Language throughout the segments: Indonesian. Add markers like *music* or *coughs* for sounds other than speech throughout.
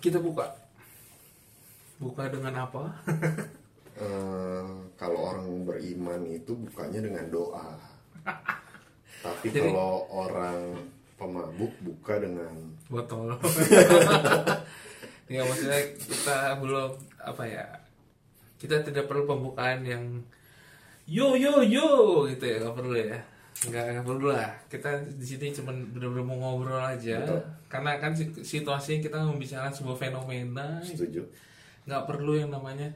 kita buka. Buka dengan apa? *laughs* Eh, kalau orang beriman itu bukanya dengan doa. Tapi Jadi- kalau orang pemabuk buka dengan botol. *laughs* Ya maksudnya kita belum apa ya kita tidak perlu pembukaan yang yo yo yo gitu ya nggak perlu ya nggak nggak perlu lah. Kita di sini cuma benar-benar mau ngobrol aja. Betul. karena kan si- situasinya kita membicarakan sebuah fenomena. Setuju. nggak perlu yang namanya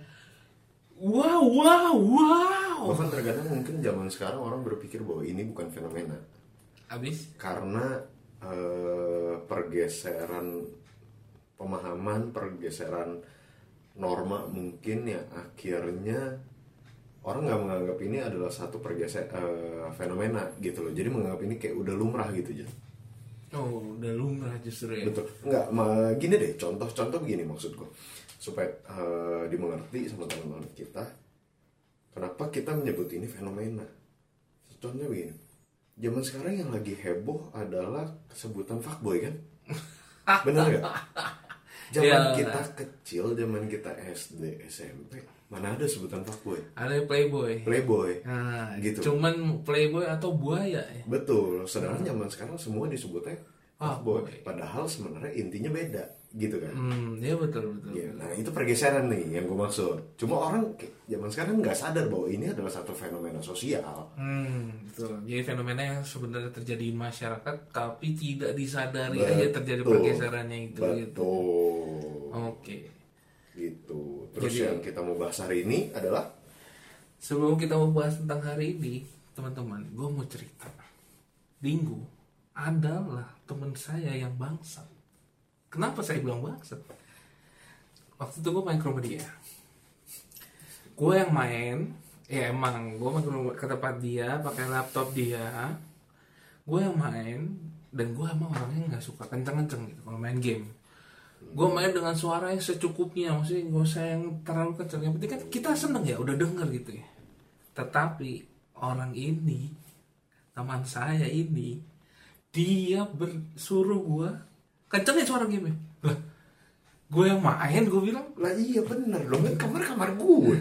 wow wow wow. Bahkan terkadang mungkin zaman sekarang orang berpikir bahwa ini bukan fenomena. Habis? Karena eh, pergeseran pemahaman, pergeseran norma mungkin yang akhirnya orang nggak menganggap ini adalah satu pergeser eh, fenomena gitu loh. Jadi menganggap ini kayak udah lumrah gitu aja. oh udah lumrah justru ya Betul. Nggak, gini deh, contoh-contoh begini maksudku. Supaya eh, dimengerti sama teman-teman kita. Kenapa kita menyebut ini fenomena? Contohnya begini. Zaman sekarang yang lagi heboh adalah sebutan fuckboy kan? Benar nggak? *laughs* Zaman Ya. kita kecil, zaman kita SD, SMP, mana ada sebutan fuckboy? ada playboy Playboy. Nah, Gitu. Cuman playboy atau buaya ya. Betul. Sedangkan zaman sekarang semua disebutnya fuckboy. Fuckboy. Padahal sebenarnya intinya beda, gitu kan? Hmm, ya betul betul. Iya, nah itu pergeseran nih yang gue maksud. Cuma orang zaman sekarang nggak sadar bahwa ini adalah satu fenomena sosial. Hmm, betul. Jadi fenomena yang sebenarnya terjadi di masyarakat tapi tidak disadari Betul. aja terjadi pergeserannya itu gitu. Betul. Oke. Gitu. Terus Jadi- yang kita mau bahas hari ini adalah Sebelum kita membahas tentang hari ini, teman-teman, gue mau cerita. Dinggu adalah teman saya yang bangsat. Kenapa saya bilang bangsat? Waktu itu gue main ke rumah dia. Gue yang main, ya emang gue main ke, rumah, ke tempat dia, pakai laptop dia. Gue yang main, dan gue emang orangnya nggak suka kenceng-kenceng gitu kalau main game. Gue main dengan suara yang secukupnya, maksudnya gak usah yang terlalu kenceng. Yang penting kan kita seneng ya, udah denger gitu ya. Tetapi orang ini, teman saya ini, dia bersuruh gue kencengin suara game Lah, gue yang main, gue bilang, lah iya bener dong kan kamar kamar gue.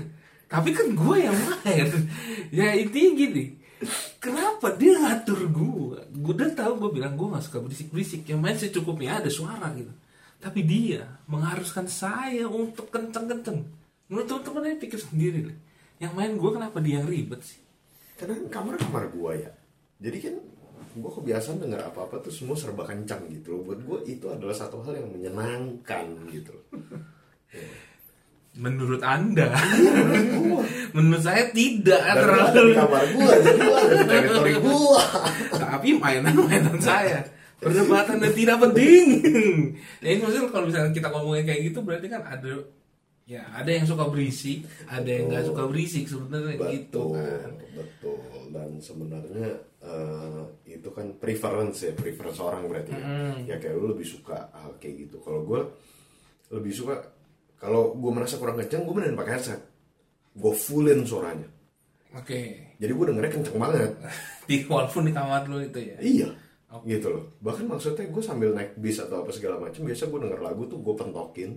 tapi kan gue yang main. *laughs* ya intinya gini, kenapa dia ngatur gue? Gue udah tahu gue bilang gue gak suka berisik-berisik, yang main secukupnya ada suara gitu. Tapi dia mengharuskan saya untuk kenceng-kenceng. Menurut teman-teman pikir sendiri deh. Yang main gue kenapa dia yang ribet sih? Karena kan kamar kamar gue ya. Jadi kan gue kebiasaan dengar apa apa tuh semua serba kencang gitu loh. Buat gue itu adalah satu hal yang menyenangkan gitu. loh. Menurut anda? Gua. Menurut saya tidak Dan lu ada di kamar gue, jadi lu ada di teritori gue. Tapi mainan-mainan saya Perdebatan yang tidak penting. Ya ini maksudnya kalau misalnya kita ngomongin kayak gitu Berarti kan ada Ya ada yang suka berisik Ada yang nggak suka berisik sebenarnya gitu kan. betul. Dan sebenarnya eh, itu kan preference ya preference orang berarti ya. ya kayak lu lebih suka hal kayak gitu. Kalau gue lebih suka kalau gue merasa kurang kencang gue beneran pakai headset. Gue fullin suaranya. Oke. Jadi gue dengernya kenceng banget. *laughs* Di, Walaupun di kamar lu itu ya. Iya gitu loh bahkan maksudnya gue sambil naik bis atau apa segala macam biasa gue denger lagu tuh gue pentokin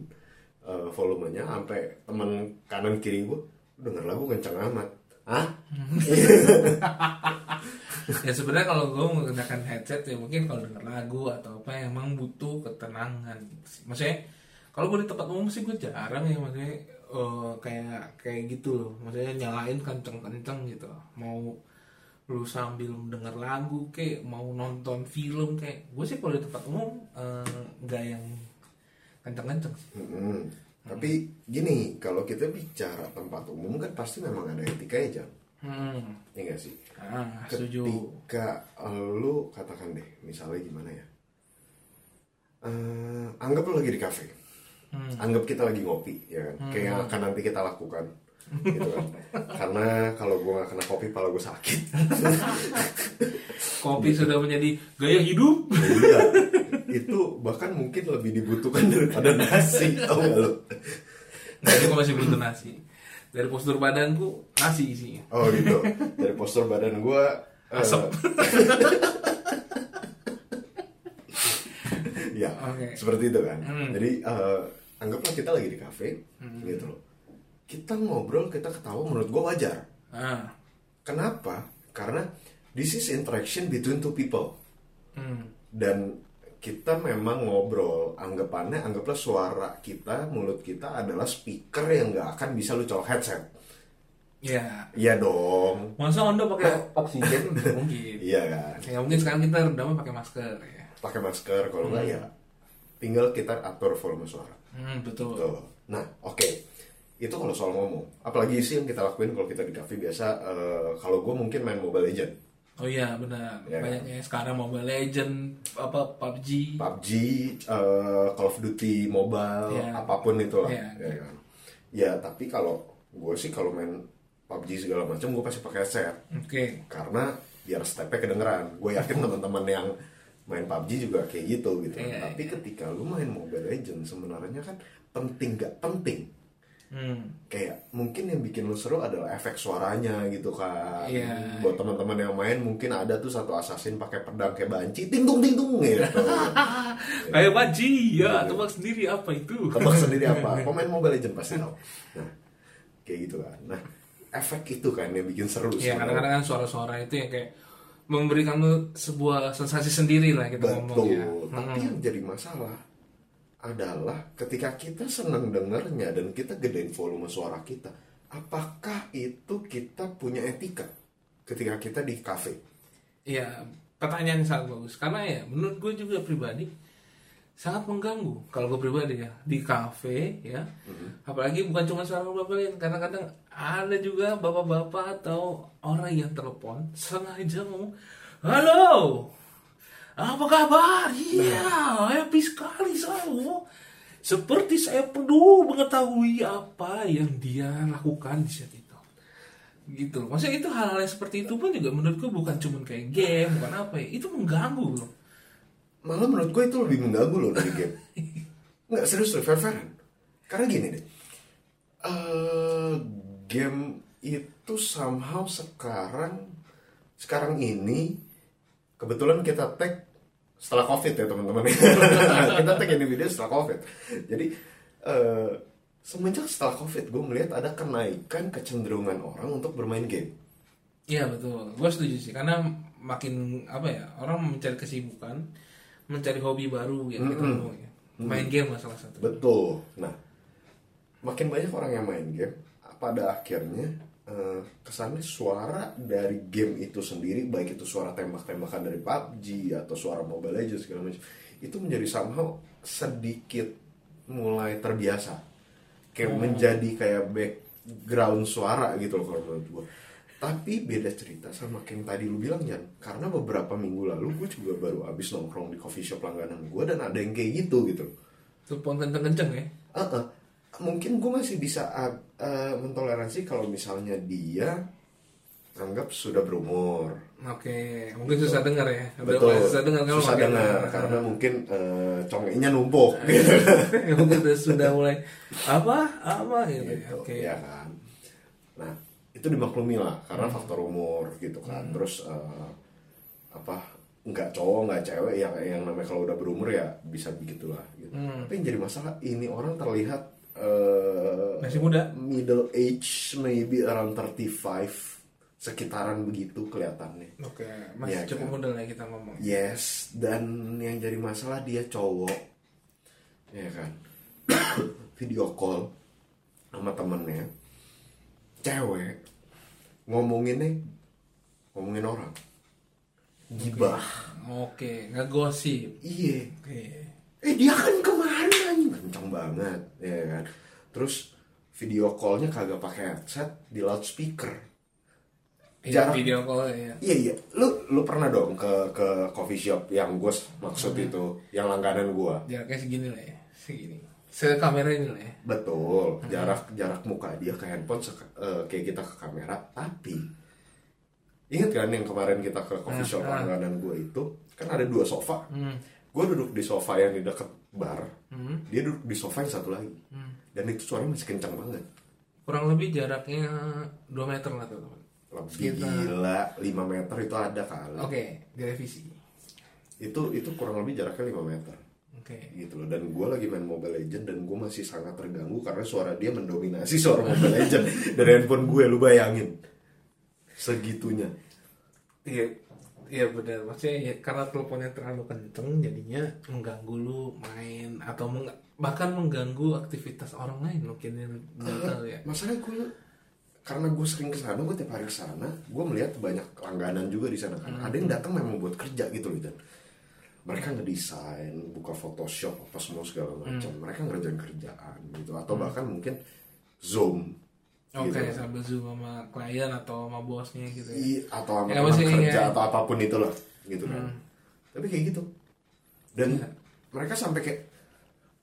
eh, volumenya sampai teman kanan kiri gue denger lagu kenceng amat ah *laughs* Ya sebenarnya kalau gue menggunakan headset ya mungkin kalau denger lagu atau apa emang butuh ketenangan gitu. Maksudnya kalau gue di tempat umum sih gue jarang ya maksudnya eh, kayak kayak gitu loh. Maksudnya nyalain kenceng-kenceng gitu. Mau lu sambil denger lagu kayak mau nonton film kayak gue sih kalau di tempat umum eh, nggak yang kenceng-kenceng sih. Mm-mm. Tapi gini, kalau kita bicara tempat umum kan pasti memang ada etikanya, Jam. Hmm. Ya sih? Ah, setuju. Ketika lu katakan deh, misalnya gimana ya? Eh, anggap lu lagi di kafe. Anggap kita lagi ngopi, ya kan? Kayak yang akan nanti kita lakukan. Gitu kan. Karena kalau gue gak kena kopi, pala gue sakit. Kopi sudah menjadi gaya hidup. Iya. Itu bahkan mungkin lebih dibutuhkan daripada nasi, tau gak lu? Nah, itu masih butuh nasi. Dari postur badanku nasi isinya. Oh gitu. Dari postur badan gue Asap. ya Oke. seperti itu kan Hmm. jadi eh, anggaplah kita lagi di kafe gitu loh kita ngobrol kita ketawa menurut gue wajar Ah. kenapa karena this is interaction between two people Hmm. dan kita memang ngobrol anggapannya anggaplah suara kita mulut kita adalah speaker yang nggak akan bisa lu colok headset Ya. iya dong Masa Anda pakai oksigen? *laughs* mungkin. iya kan Ya mungkin sekarang kita redamnya pakai masker ya. pakai masker kalau nggak ya tinggal kita atur volume suara Hmm, betul. Tuh. Nah. Itu kalau soal ngomong. Apalagi sih yang kita lakuin kalau kita di cafe biasa eh, kalau gue mungkin main Mobile Legend. Oh iya benar. Ya. Banyaknya sekarang Mobile Legend, apa PUBG. PUBG, eh, Call of Duty Mobile, Ya. apa pun itu lah. Ya. Ya, kan? Ya, tapi kalau gue sih kalau main PUBG segala macam gue pasti pakai headset Oke. karena biar stepnya kedengeran. Gue yakin *laughs* teman-teman yang main PUBG juga kayak gitu gitu. Iya, Tapi ketika lu main Mobile Legend sebenarnya kan penting gak penting. Hmm. kayak mungkin yang bikin lu seru adalah efek suaranya gitu kan Iya. buat teman-teman yang main mungkin ada tuh satu assassin pakai pedang kayak banci tingtung tingtung gitu *laughs* Kayak PUBG ya, tebak sendiri apa itu? tebak sendiri *laughs* apa pemain mobile legend pasti tahu nah kayak gitu kan nah efek itu kan yang bikin seru Ya sebenarnya. kadang-kadang kan suara-suara itu yang kayak memberikan sebuah sensasi sendiri lah kita ngomong betul ya. tapi yang jadi masalah adalah ketika kita senang dengernya dan kita gedein volume suara kita apakah itu kita punya etika ketika kita di cafe Iya, pertanyaan yang sangat bagus. Karena ya, menurut gue juga pribadi sangat mengganggu. Kalau gue pribadi ya di kafe ya, apalagi bukan cuma suara bapak kadang-kadang ada juga bapak-bapak atau orang yang telepon sengaja ngomong, halo, apa kabar? Iya, happy sekali saya. Seperti saya perlu mengetahui apa yang dia lakukan di saat itu gitu loh. Maksudnya itu hal-hal yang seperti itu pun juga menurutku bukan cuma kayak game, bukan apa ya. Itu mengganggu loh. malah menurut gue itu lebih mengganggu loh dari game *laughs* nggak serius loh fair karena gini deh eh game itu somehow sekarang sekarang ini kebetulan kita tag setelah covid ya teman-teman *laughs* kita tag ini video setelah covid jadi eh semenjak setelah covid gue melihat ada kenaikan kecenderungan orang untuk bermain game Iya betul. Gue setuju sih karena makin apa ya orang mencari kesibukan, mencari hobi baru ya kita ngomong ya. Main game lah salah satu. Betul. Nah, makin banyak orang yang main game, pada akhirnya eh, kesannya suara dari game itu sendiri, baik itu suara tembak-tembakan dari PUBG atau suara Mobile Legends segala macam, itu menjadi somehow sedikit mulai terbiasa, kayak menjadi kayak background suara gitu loh kalau menurut gua. Tapi beda cerita sama kayak yang tadi lu bilang Jan Karena beberapa minggu lalu gue juga baru abis nongkrong di coffee shop langganan gue Dan ada yang kayak gitu gitu Telepon kenceng-kenceng ya. Uh-uh. Mungkin gue masih bisa uh, mentoleransi kalau misalnya dia anggap sudah berumur Oke, mungkin susah dengar ya. Betul susah dengar kalau susah dengar karena mungkin uh, congeknya numpuk *laughs* mungkin udah sudah mulai apa apa gitu. ya. gitu, Oke. ya kan nah itu dimaklumi lah karena faktor umur gitu kan Hmm. terus uh, apa nggak cowok nggak cewek yang yang namanya kalau udah berumur ya bisa begitulah gitu Hmm. tapi yang jadi masalah ini orang terlihat uh, Masih muda. middle age maybe around 35 sekitaran begitu kelihatannya Oke, masih Iya, cukup kan? muda lah kita ngomong. yes dan yang jadi masalah dia cowok ya kan *coughs* video call sama temennya cewek ngomonginnya ngomongin orang gibah Oke, ngegosip. iya Oke. eh dia kan ke mana kencang banget ya kan terus video callnya kagak pakai headset di loudspeaker Iya, Jarak- video call ya. Iya iya, lu lu pernah dong ke ke coffee shop yang gue maksud Hmm. itu, yang langganan gue. Jaraknya segini lah ya, segini. Se kamera ini lah ya. Betul, jarak jarak muka dia ke handphone sek- eh, kayak kita ke kamera, tapi ingat kan yang kemarin kita ke coffee shop Ah, ah. langganan gue itu kan ada dua sofa. Hmm. Gue duduk di sofa yang di deket bar, Hmm. dia duduk di sofa yang satu lagi, Hmm. dan itu suaranya masih kencang banget. Kurang lebih jaraknya 2 meter lah teman-teman. Lebih Sekitar- gila, 5 meter itu ada kali. Oke, direvisi. Itu itu kurang lebih jaraknya 5 meter. oke gitu loh dan gue lagi main Mobile Legend dan gue masih sangat terganggu karena suara dia mendominasi *laughs* suara Mobile Legend dari handphone gue lu bayangin segitunya iya iya benar maksudnya ya, karena teleponnya terlalu kenceng jadinya mengganggu lu main atau meng- bahkan mengganggu aktivitas orang lain mungkin yang nggak tahu ya. masalahnya gue karena gue sering ke sana gue tiap hari ke sana gue melihat banyak langganan juga di sana kan. Ada yang datang memang buat kerja gitu loh dan mereka ngedesain buka Photoshop apa semua segala macam. Mereka ngerjain kerjaan gitu atau bahkan mungkin zoom oke gitu. sambil zoom sama klien atau sama bosnya gitu ya. I- atau sama Ya, teman kerja ya. atau apa pun itu loh gitu kan. Tapi kayak gitu. Dan mereka sampai kayak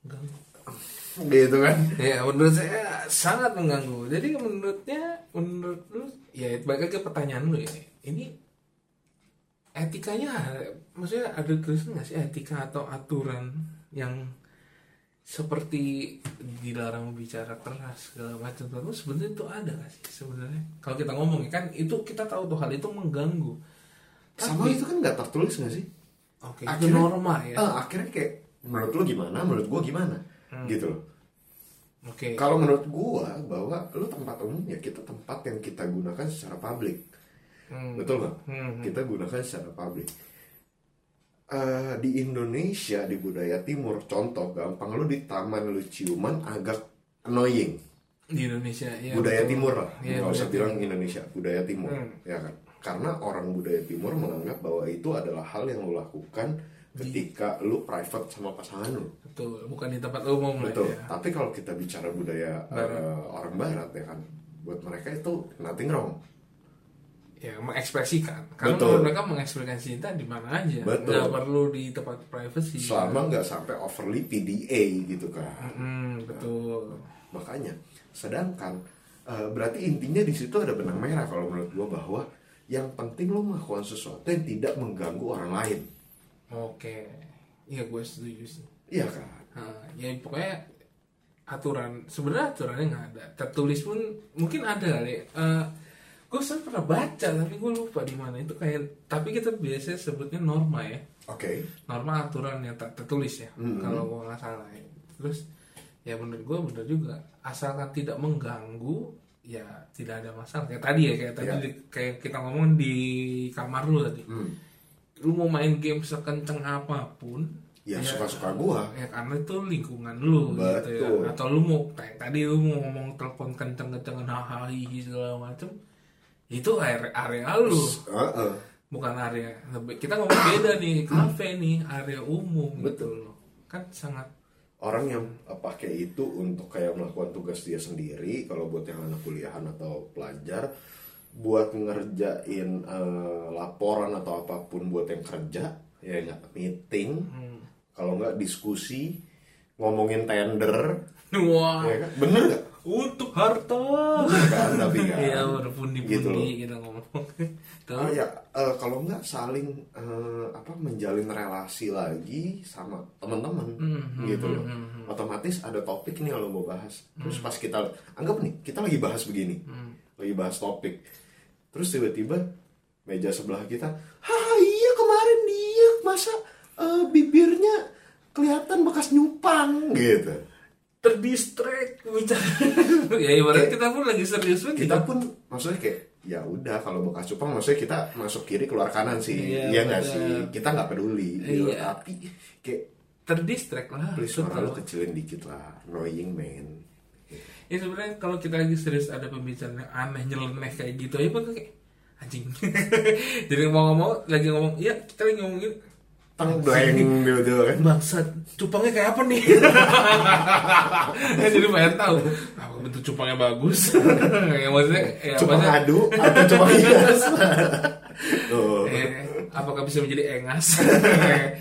Mengganggu. gitu kan. Ya menurut saya sangat mengganggu. Jadi menurutnya menurut lu ya balik ke pertanyaan lu ini ini etikanya maksudnya ada tulisan nggak sih etika atau aturan yang seperti dilarang bicara keras segala macam terus sebenarnya itu ada nggak sih sebenarnya kalau kita ngomong kan itu kita tahu tuh hal itu mengganggu sama itu kan nggak tertulis nggak sih oke itu Akhirnya- norma ya Eh, akhirnya kayak menurut lu gimana menurut gua gimana Hmm. gitu loh oke Kalau menurut gua bahwa lu tempat umum ya kita tempat yang kita gunakan secara publik. Hmm. Betul nggak? Hmm. Kita gunakan secara publik. Eh, di Indonesia di budaya timur contoh gampang lu di taman lu ciuman agak annoying. di Indonesia ya budaya betul. timur lah. Iya, Nggak usah bilang Indonesia, budaya timur. Hmm. Ya kan? Karena orang budaya timur menganggap bahwa itu adalah hal yang lu lakukan ketika lu private sama pasangan lu. betul bukan di tempat umum Betul. ya Tapi kalau kita bicara budaya Barat. eh, orang barat ya kan, buat mereka itu nothing wrong. Ya mengekspresikan karena Betul. mereka mengekspresikan cinta di mana aja Betul. nggak perlu di tempat privacy Selama nggak sampai overly PDA gitu kan. Hmm, betul Makanya, sedangkan eh, berarti intinya di situ ada benang merah kalau menurut gua bahwa yang penting lo melakukan sesuatu yang tidak mengganggu orang lain. oke iya gue setuju sih Iya kan? Nah, ya pokoknya aturan sebenarnya aturannya nggak ada tertulis pun mungkin ada kali Eh, gue sering pernah baca tapi gue lupa di mana itu kayak tapi kita biasanya sebutnya norma ya Oke. norma aturan yang tak tertulis ya Mhm. kalau gue nggak salah ya. terus ya menurut gue bener juga asalkan tidak mengganggu ya tidak ada masalah kayak tadi ya kayak tadi Ya. di- kayak kita ngomong di kamar lu tadi Hmm. lu mau main game sekenceng apa pun Ya, suka-suka gua. ya karena itu lingkungan lu gitu ya Betul. atau lu mau kayak tadi lu mau ngomong telepon kenceng-kencengan hahaha segala macem itu area, area lu. Heeh. bukan area kita ngomong beda nih kafe nih area umum gitu Betul. loh. Kan sangat orang yang eh, pakai itu untuk kayak melakukan tugas dia sendiri kalau buat yang anak kuliahan atau pelajar buat ngerjain eh, laporan atau apa pun buat yang kerja ya nggak meeting. Hmm. kalau nggak diskusi ngomongin tender. Wah. Ya kan? Bener nggak untuk harta. Kan tapi kan iya berpundi-pundi Gitu loh. kita ngomong. *laughs* Ah, ya eh, kalau nggak saling eh, apa menjalin relasi lagi sama teman-teman Hmm, gitu hmm, loh. hmm, hmm. otomatis ada topik nih kalau mau bahas. Terus pas kita anggap nih kita lagi bahas begini. Hmm. lagi bahas topik. Terus tiba-tiba meja sebelah kita ah iya kemarin dia masa eh, bibirnya kelihatan bekas nyupang gitu terdistract bicara. Ya ibarat kita pun lagi serius banget kita pun maksudnya kayak ya udah kalau bekas cupang maksudnya kita masuk kiri keluar kanan sih. Iya, iya nggak sih? Kita nggak peduli gitu. Iya. tapi kayak terdistract lah please suara lu kecilin dikit lah. Annoying man. Ya sebenarnya kalau kita lagi serius ada pembicaraan yang aneh nyeleneh kayak gitu aja pun kayak anjing. *laughs* Jadi mau ngomong lagi ngomong iya kita lagi ngomongin tang blank gitu kan. Bangsat cupangnya kayak apa nih? *laughs* Jadi pengen tahu. Apa bentuk cupangnya bagus. *laughs* Ya maksudnya ya, cupang maksudnya, adu *laughs* atau cupang hias. Oh. eh, apakah bisa menjadi engas?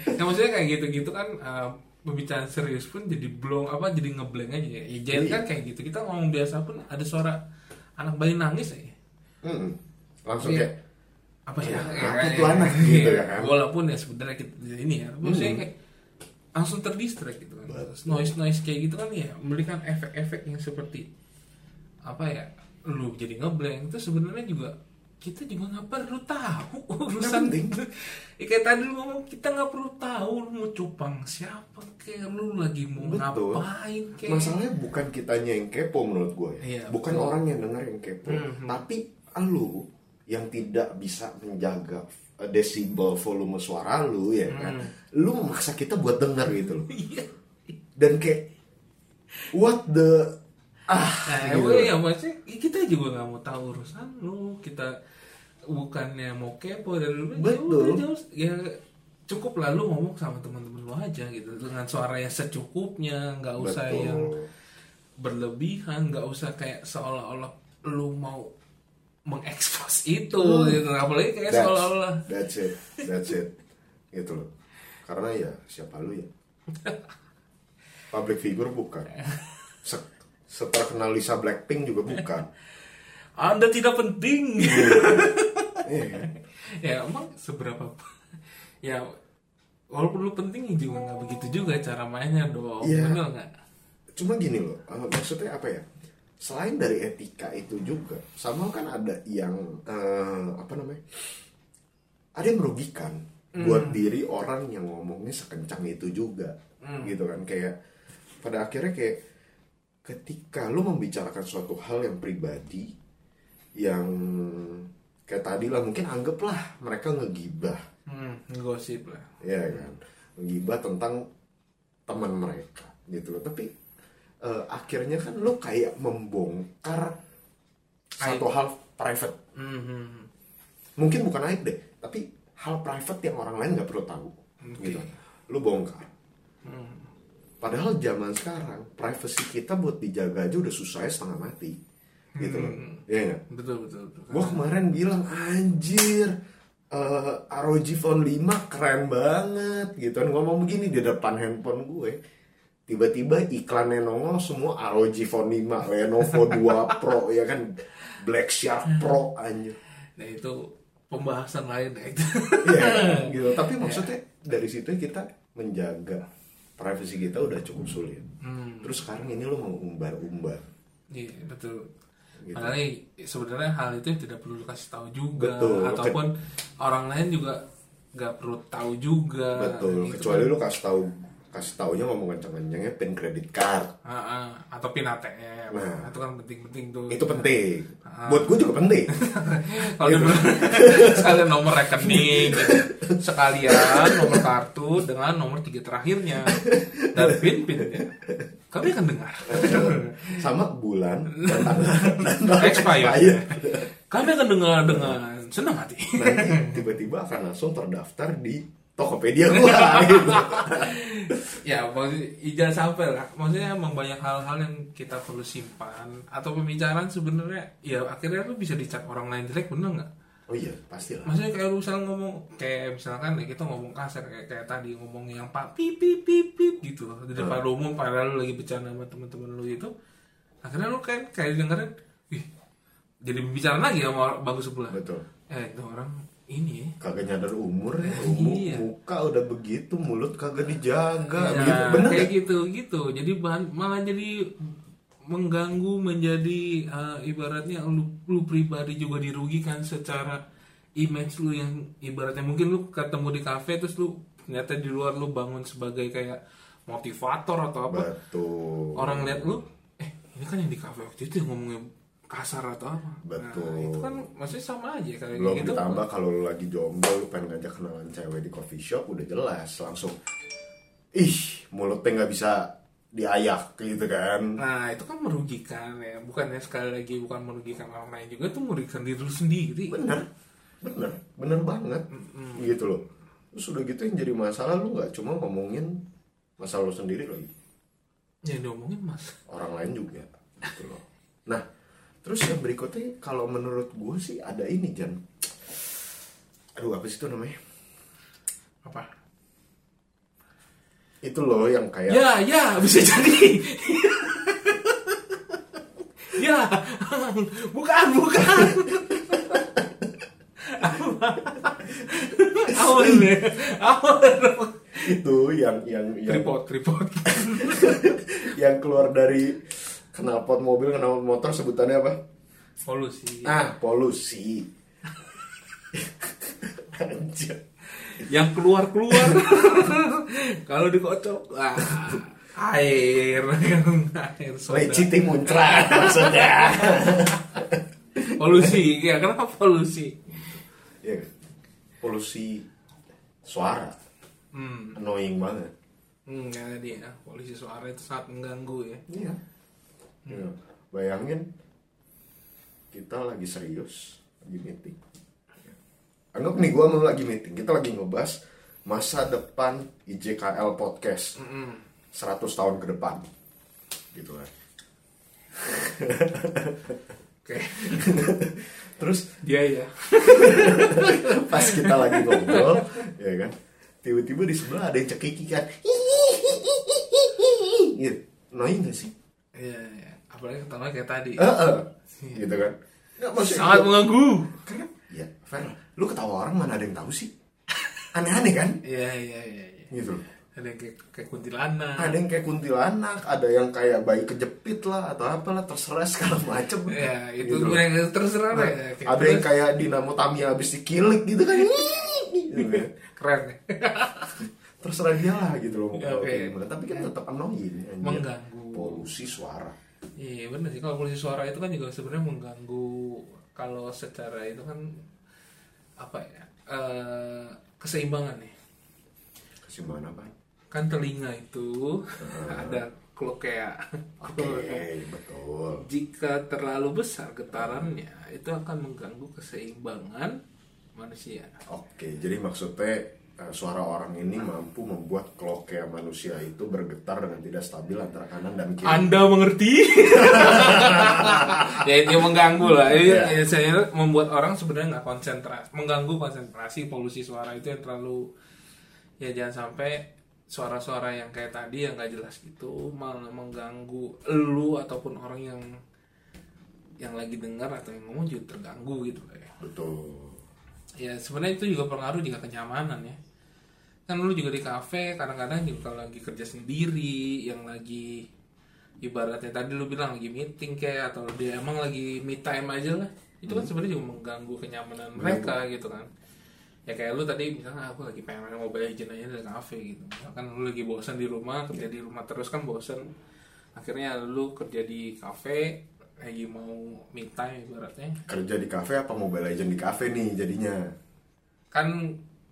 Ya maksudnya kayak gitu-gitu kan eh, pembicaraan serius pun jadi belum apa jadi ngeblank aja ya, ya jangan Iya. kan kayak gitu. Kita ngomong biasa pun ada suara anak bayi nangis ya. Mm-mm. langsung Iya. Apa ya, Ya, apa tuh anak gitu ya kan? walaupun ya sebenarnya kita ini ya maksudnya Hmm. kayak langsung terdistract gitu kan Betul. noise noise kayak gitu kan ya memberikan efek-efek yang seperti apa ya lu jadi ngeblank itu sebenarnya juga kita juga nggak perlu tahu *laughs* urusan *laughs* ya, kayak tadi lu ngomong kita nggak perlu tahu lu mau cupang siapa kayak lu lagi mau Betul. ngapain kayak Masalahnya bukan kitanya yang kepo menurut gue ya. Iya, bukan betul. orang yang dengar yang kepo, Mhm. tapi lu yang tidak bisa menjaga uh, desibel volume suara lu ya kan. Lu memaksa kita buat dengar gitu loh. *laughs* iya Dan kayak what the ah Nah, gitu. ya maksudnya ya kita juga nggak mau tahu urusan lu kita bukannya mau kepo dari dulu ya Betul. jauh. ya cukup lalu ngomong sama teman-teman lu aja gitu dengan suara yang secukupnya nggak usah Betul. yang berlebihan nggak usah kayak seolah-olah lu mau mengekspos itu gitu apalagi kayak That's, seolah-olah that's it, that's it, gitu loh. Karena ya siapa lu ya? Public figure bukan. Se- seterkenal Lisa Blackpink juga bukan. anda tidak penting Iya kan? ya emang seberapa ya walaupun lu penting ya juga nggak begitu juga cara mainnya dong Iya. bener nggak Cuma gini loh, eh, maksudnya apa ya? Selain dari etika itu juga, sama kan ada yang eh, apa namanya? Ada yang merugikan buat diri orang yang ngomongnya sekencang itu juga, gitu kan? Kayak pada akhirnya kayak ketika lu membicarakan suatu hal yang pribadi, yang kayak tadi lah mungkin anggaplah mereka ngegibah. Hmm, gosip lah. Ya kan? Menggibah tentang teman mereka gitu loh. Tapi eh, akhirnya kan lo kayak membongkar satu hal private. Hmm, hmm, mungkin bukan aib deh tapi hal private yang orang lain nggak perlu tahu gitu. Lo bongkar. Padahal zaman sekarang privacy kita buat dijaga aja udah susah setengah mati gitu loh. Ya nggak? Betul betul betul. Gue kemarin bilang anjir eh, ROG Phone 5 keren banget gitu. Kan ngomong begini di depan handphone gue tiba-tiba iklannya nongol semua ROG Phone 5 Lenovo 2 Pro ya kan? Black Shark Pro anjir. Nah itu pembahasan lain ya itu Iya *laughs* gitu. Tapi maksudnya dari situ kita menjaga privasi kita udah cukup sulit. Terus sekarang ini lo mau umbar-umbar. Iya betul. Gitu. Padahal sebenarnya hal itu tidak perlu dikasih tahu juga. Betul. ataupun orang lain juga nggak perlu tahu juga. Betul. Gitu kecuali kan. lo kasih tahu kasih taunya ngomong kenceng-kencengnya pin kredit card. Ah, ah. atau pin ATM Nah. itu kan penting-penting tuh. Itu penting. Buat gue juga penting. *laughs* Kalau Gitu. *laughs* sekalian nomor rekening gitu. sekalian nomor kartu dengan nomor tiga terakhirnya. Dan *laughs* pin pinnya kami akan dengar. Sama bulan dan tanggal dan expired kami akan dengar dengan senang hati. Nanti tiba-tiba akan langsung terdaftar di Tokopedia gua gitu. *laughs* ya maksudnya jangan sampai lah maksudnya emang banyak hal-hal yang kita perlu simpan atau pembicaraan sebenarnya ya akhirnya lu bisa dicap orang lain jelek bener nggak Oh iya, pastilah. maksudnya kayak lu misalnya ngomong kayak misalkan ya kita ngomong kasar kayak kayak tadi ngomong yang pak pip pip pip pip gitu di depan umum padahal lu lagi bercanda sama teman-teman lu itu akhirnya lu kayak kayak dengerin ih jadi bicara lagi sama orang bagus sebelah Betul. eh itu orang ini ya Kagak nyadar umur ya, umur, Iya. muka udah begitu, mulut kagak dijaga, Ya, gitu. Bener kayak nggak? gitu gitu jadi bahan, malah jadi mengganggu menjadi eh, ibaratnya lu, lu pribadi juga dirugikan secara image lu yang ibaratnya mungkin lu ketemu di kafe terus lu ternyata di luar lu bangun sebagai kayak motivator atau apa Betul. orang lihat lu eh ini kan yang di kafe waktu itu yang ngomongnya kasar atau apa? Betul. nah, itu kan maksudnya sama aja kayak Belum gitu. ditambah kalau lu lagi jomblo, lu pengen ngajak kenalan cewek di coffee shop, udah jelas langsung. Ih, mulutnya nggak bisa diayak gitu kan. Nah itu kan merugikan ya. Bukannya sekali lagi bukan merugikan orang lain juga Itu merugikan diri lu sendiri. Bener bener bener banget. Gitu loh. Terus udah gitu yang jadi masalah lu nggak cuma ngomongin masalah lu sendiri loh. Yang diomongin mas. Orang lain juga gitu loh. Nah terus yang berikutnya kalau menurut gue sih ada ini Jan. Aduh apa sih itu namanya? Apa? itu loh yang kayak Ya ya bisa jadi. Ya Bukan bukan. Awal nih Awal itu yang yang yang Tripod tripod. *laughs* yang keluar dari knalpot mobil knalpot motor sebutannya apa? Polusi. Ah polusi. Anjir. yang keluar keluar *laughs* kalau dikocok wah, air. Air soda. Leciti muncrat maksudnya. polusi. Ya kenapa polusi? Kan? Polusi suara. Hmm. Annoying banget. hmm ya dia. Polusi suara itu sangat mengganggu ya. Iya. Iya. Bayangin kita lagi serius, lagi meeting. Anggap nih gua mau lagi meeting, kita lagi ngebahas masa depan IJKL podcast Mm-mm. 100 tahun ke depan. Gitu kan. oke *laughs* Terus dia ya *laughs* pas kita lagi ngobrol, ya kan. Tiba-tiba di sebelah ada yang cekiki kan. Gitu. Annoying gak sih? iya iya apalagi ketawa kayak tadi Heeh. Gitu kan. Nggak, maksudnya sangat gua- mengganggu Karena ya, Fer, lu ketawa orang mana ada yang tahu sih? Aneh-aneh kan? iya iya iya iya. Gitu ada yang kayak, kayak kuntilanak Ada yang kayak kuntilanak, ada yang kayak bayi kejepit lah atau apalah terserah segala macem. ya itu Gitu yang terserah Nah, ya kayak ada yang terus. kayak dinamo Tamiya habis dikilik gitu kan. *laughs* Gitu kan. keren ya Terserah dia lah gitu loh. Ya, mau gimana. Tapi kan tetap annoying. Mengganggu. Polusi suara. Iya benar sih. Kalau polusi suara itu kan juga sebenarnya mengganggu kalau secara itu kan apa ya eh, keseimbangan nih. Kesimbangan apa? kan telinga itu *laughs* ada klokea Oke, betul. jika terlalu besar getarannya itu akan mengganggu keseimbangan manusia. Oke, jadi maksudnya suara orang ini mampu membuat klokea manusia itu bergetar dengan tidak stabil antara kanan dan kiri. anda mengerti *laughs* ya itu yang mengganggu lah Iya. ya, saya membuat orang sebenarnya nggak konsentrasi mengganggu konsentrasi polusi suara itu yang terlalu ya jangan sampai suara-suara yang kayak tadi yang nggak jelas gitu malah mengganggu lu ataupun orang yang yang lagi dengar atau yang ngomong juga terganggu gitu lah ya Betul. ya sebenarnya itu juga pengaruh juga kenyamanan ya kan lu juga di kafe kadang-kadang juga kalau lagi kerja sendiri yang lagi ibaratnya tadi lu bilang lagi meeting kayak atau dia emang lagi me time aja lah. Itu kan sebenarnya juga mengganggu kenyamanan mereka gitu kan. Ya kayak lu tadi misalnya aku lagi pengen main mobile legend aja di kafe gitu. Misalkan lu lagi bosan di rumah kerja di rumah terus kan bosan akhirnya lu kerja di kafe lagi mau me time ibaratnya. Kerja di kafe apa Mobile Legend di kafe nih jadinya? kan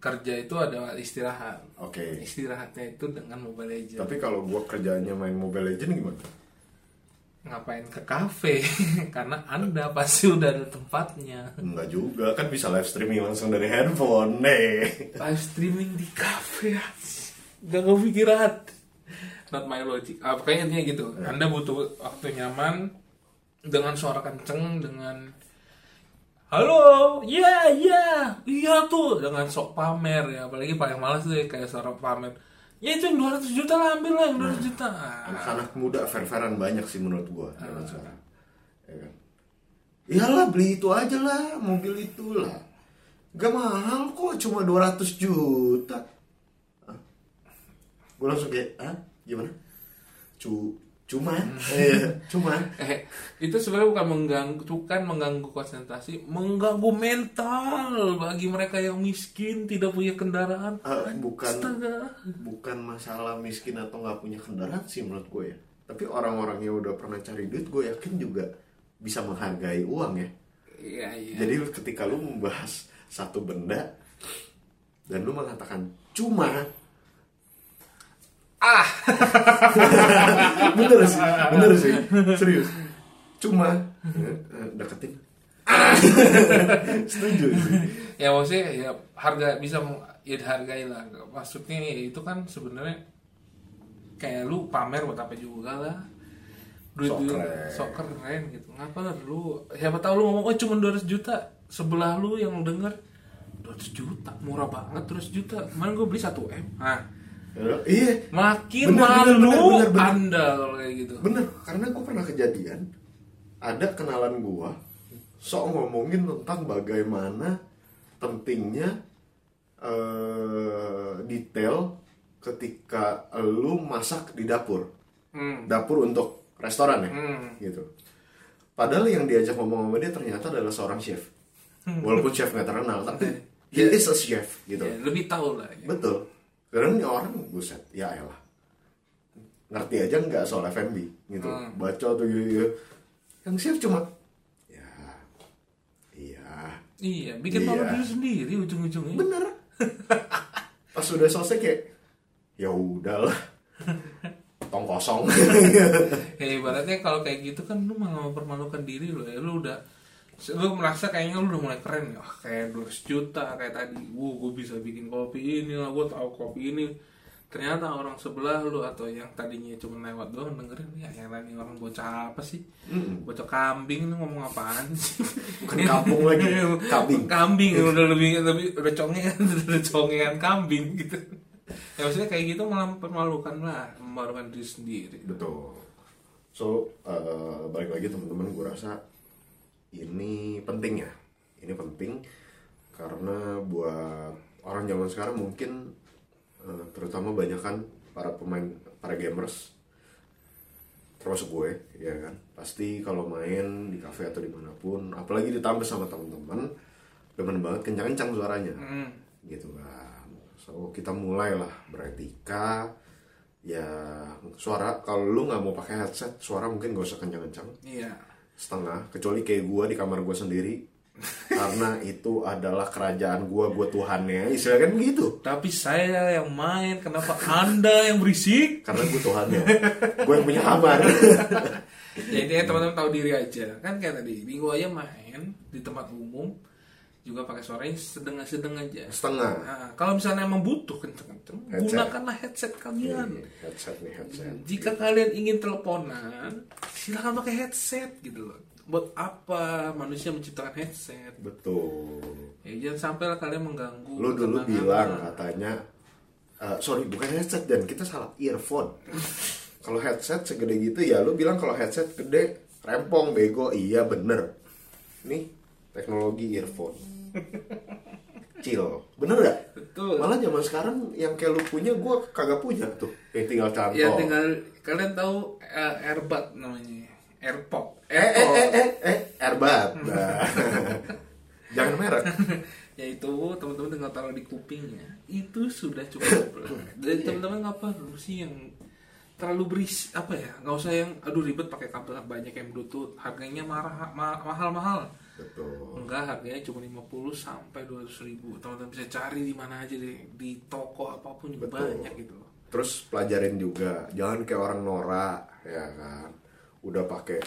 kerja itu ada istirahat Oke. istirahatnya itu dengan mobile legend Tapi kalau gua kerjanya main Mobile Legend gimana? ngapain ke kafe *laughs* karena anda pasti udah ada tempatnya Enggak juga, kan bisa live streaming langsung dari handphone. Nih. live streaming di kafe gak kepikiran not my logic ah, pokoknya intinya gitu anda butuh waktu nyaman dengan suara kenceng dengan halo iya iya iya tuh dengan sok pamer ya apalagi paling malas tuh ya, kayak suara pamer ya itu yang 200 juta lah ambil lah yang 200 juta Ah, Anak-anak muda fair-fairan banyak sih menurut gua zaman sekarang. Ya kan? Iyalah beli itu aja lah, mobil itu lah. Gak mahal kok, cuma 200 juta. Gue langsung kayak, ah gimana? Cu, cuman, *laughs* iya, cuman. eh itu sebenarnya bukan mengganggu bukan mengganggu konsentrasi mengganggu mental bagi mereka yang miskin tidak punya kendaraan. Eh, bukan Astaga. bukan masalah miskin atau nggak punya kendaraan sih menurut gue ya. Tapi orang-orang yang udah pernah cari duit gue yakin juga bisa menghargai uang ya. Iya iya. Jadi ketika lu membahas satu benda dan lu mengatakan cuma ah. *laughs* Bener sih bener sih. Serius. Cuma eh, eh, deketin. *laughs* Setuju sih. Ya maksudnya ya harga bisa ya dihargai lah. Maksudnya itu kan sebenarnya kayak lu pamer buat apa juga lah. Duit Sok duit keren. sok keren gitu. Ngapa lu siapa tahu lu ngomong oh cuma 200 juta. Sebelah lu yang denger 200 juta murah banget 200 juta. Kemarin gue beli 1 m. Nah iya makin Bener, malu bener, bener, bener. anda kalau kayak gitu Bener, karena gue pernah kejadian ada kenalan gue sok ngomongin tentang bagaimana pentingnya eh, detail ketika lu masak di dapur, hmm. dapur untuk restoran ya, Hmm. gitu. Padahal yang diajak ngomong sama dia ternyata adalah seorang chef. walaupun chef nggak terkenal tapi *laughs* Ya. he is a chef gitu Ya, lebih tahu lah. Ya. betul karena ini orang buset ya elah ngerti aja nggak soal F&B gitu Hmm. baca tuh gitu, gitu. yang chef cuma ya iya Iya, bikin malu Iya. diri sendiri ujung-ujungnya. bener *laughs* pas sudah selesai kayak ya udahlah tong kosong *laughs* Ya ibaratnya kalau kayak gitu kan lu malah mempermalukan diri lo ya. Lu udah lu merasa kayaknya lu udah mulai keren ya. Wah, kayak 200 juta kayak tadi. Wuh, gue bisa bikin kopi ini lah, gue tahu kopi ini. Ternyata orang sebelah lu atau yang tadinya cuma lewat doang dengerin ya yang lain orang bocah apa sih? Bocah kambing lu ngomong apaan sih? Bukan kampung lagi, *laughs* kambing. kambing udah lebih lebih udah congean *laughs* udah congean kambing gitu. Ya maksudnya kayak gitu malah mempermalukan lah, memalukan diri sendiri. betul so eh, balik lagi teman-teman gue rasa ini penting ya. Ini penting karena buat orang zaman sekarang mungkin eh, terutama banyak kan para pemain para gamers termasuk gue ya kan? Pasti kalau main di cafe atau di mana pun apalagi ditambah sama teman-teman demen banget kencang-kencang suaranya. Hmm. gitu kan. So kita mulailah beretika. Ya suara kalau lu nggak mau pakai headset suara mungkin gak usah kencang-kencang. Iya. Setengah kecuali kayak gua di kamar gua sendiri. Karena itu adalah kerajaan gua gua tuhannya. Istilahnya kan begitu. Tapi saya yang main, kenapa Anda yang berisik? karena gua tuhannya. Gua yang punya kamar *laughs* Jadi ya, teman-teman tahu diri aja. Kan kayak tadi, minggu aja main di tempat umum juga pakai suaranya sedang-sedang aja. setengah Nah, kalau misalnya emang butuh kenceng-kenceng, Headset. gunakanlah headset kalian. Nih, headset nih headset Jika kalian ingin teleponan, silakan pakai headset gitu loh. Buat apa manusia menciptakan headset? betul Ya, jangan sampai lah kalian mengganggu. lu dulu bilang katanya eh, sorry bukan headset dan kita salah earphone *laughs* kalau headset segede gitu ya lu bilang kalau headset gede rempong bego iya bener nih teknologi earphone. Chill bener gak Betul. malah zaman sekarang yang kayak lu punya gue kagak punya tuh. Yang tinggal cantol Ya tinggal kalian tahu Airbud namanya, AirPod. eh eh eh eh eh airbag. Nah. *laughs* jangan merek. Ya itu teman-teman tinggal taruh di kupingnya. Itu sudah cukup. Jadi teman-teman nggak perlu sih yang terlalu beris apa ya? Nggak usah yang aduh ribet pakai kabel banyak yang bluetooth. Harganya marah ma- mahal-mahal betul. Enggak harganya cuma 50 sampai 200 ribu. Teman-teman bisa cari di mana aja deh di toko apa pun juga Betul. banyak gitu terus pelajarin juga. Jangan kayak orang norak ya kan. Udah pakai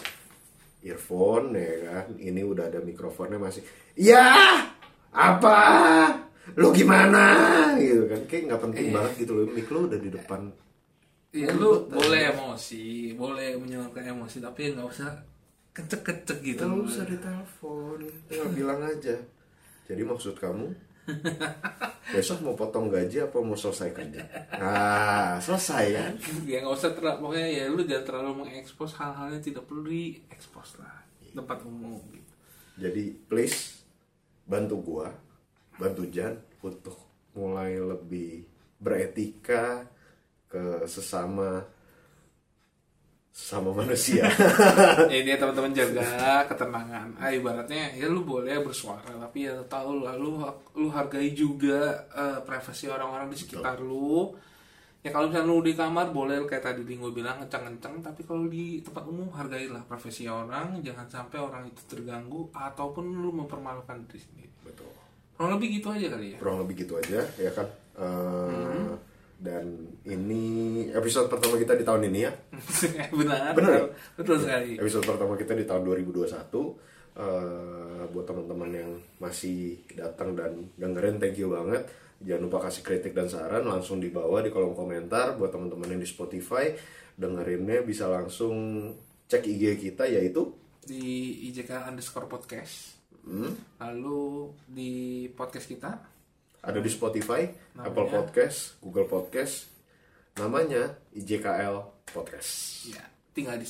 earphone ya kan. Ini udah ada mikrofonnya masih ya apa? Lu gimana? Gitu kan. Kayak nggak penting banget gitu loh. Mik lu udah di depan. Ya lu boleh emosi boleh menyalurkan emosi tapi nggak usah kecek-kecek gitu. Nggak usah ditelepon. Tinggal bilang aja. Jadi maksud kamu *laughs* besok mau potong gaji apa mau selesai kerja? Nah selesai kan ya nggak usah terlalu pokoknya ya lu jangan terlalu mengekspos hal-hal yang tidak perlu diekspos lah. Tempat umum gitu. Jadi please bantu gua, bantu Jan untuk mulai lebih beretika ke sesama sesama manusia. *laughs* *laughs* ya dia teman-teman jaga ketenangan ah ibaratnya ya lu boleh bersuara tapi ya tahu lah lu lu hargai juga eh, privasi orang-orang di sekitar lu ya kalau misalnya lu di kamar boleh kayak tadi Dingo bilang kencang-kencang tapi kalau di tempat umum hargailah privasi orang jangan sampai orang itu terganggu ataupun lu mempermalukan diri sendiri Betul. kurang lebih gitu aja kali ya Kurang lebih gitu aja ya kan. Eh, Hmm. Dan ini episode pertama kita di tahun ini ya. *laughs* benar Benar ya? betul sekali Episode pertama kita di tahun 2021. Eh, buat teman-teman yang masih datang dan dengerin thank you banget. Jangan lupa kasih kritik dan saran langsung di bawah di kolom komentar buat teman-teman yang di Spotify dengerinnya bisa langsung cek IG kita yaitu di IJK underscore podcast hmm, lalu di podcast kita ada di Spotify, Apple Podcast, Google Podcast. Namanya IJKL Podcast. ya tinggal di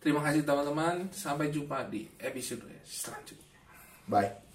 terima kasih teman-teman sampai jumpa di episode selanjutnya Bye.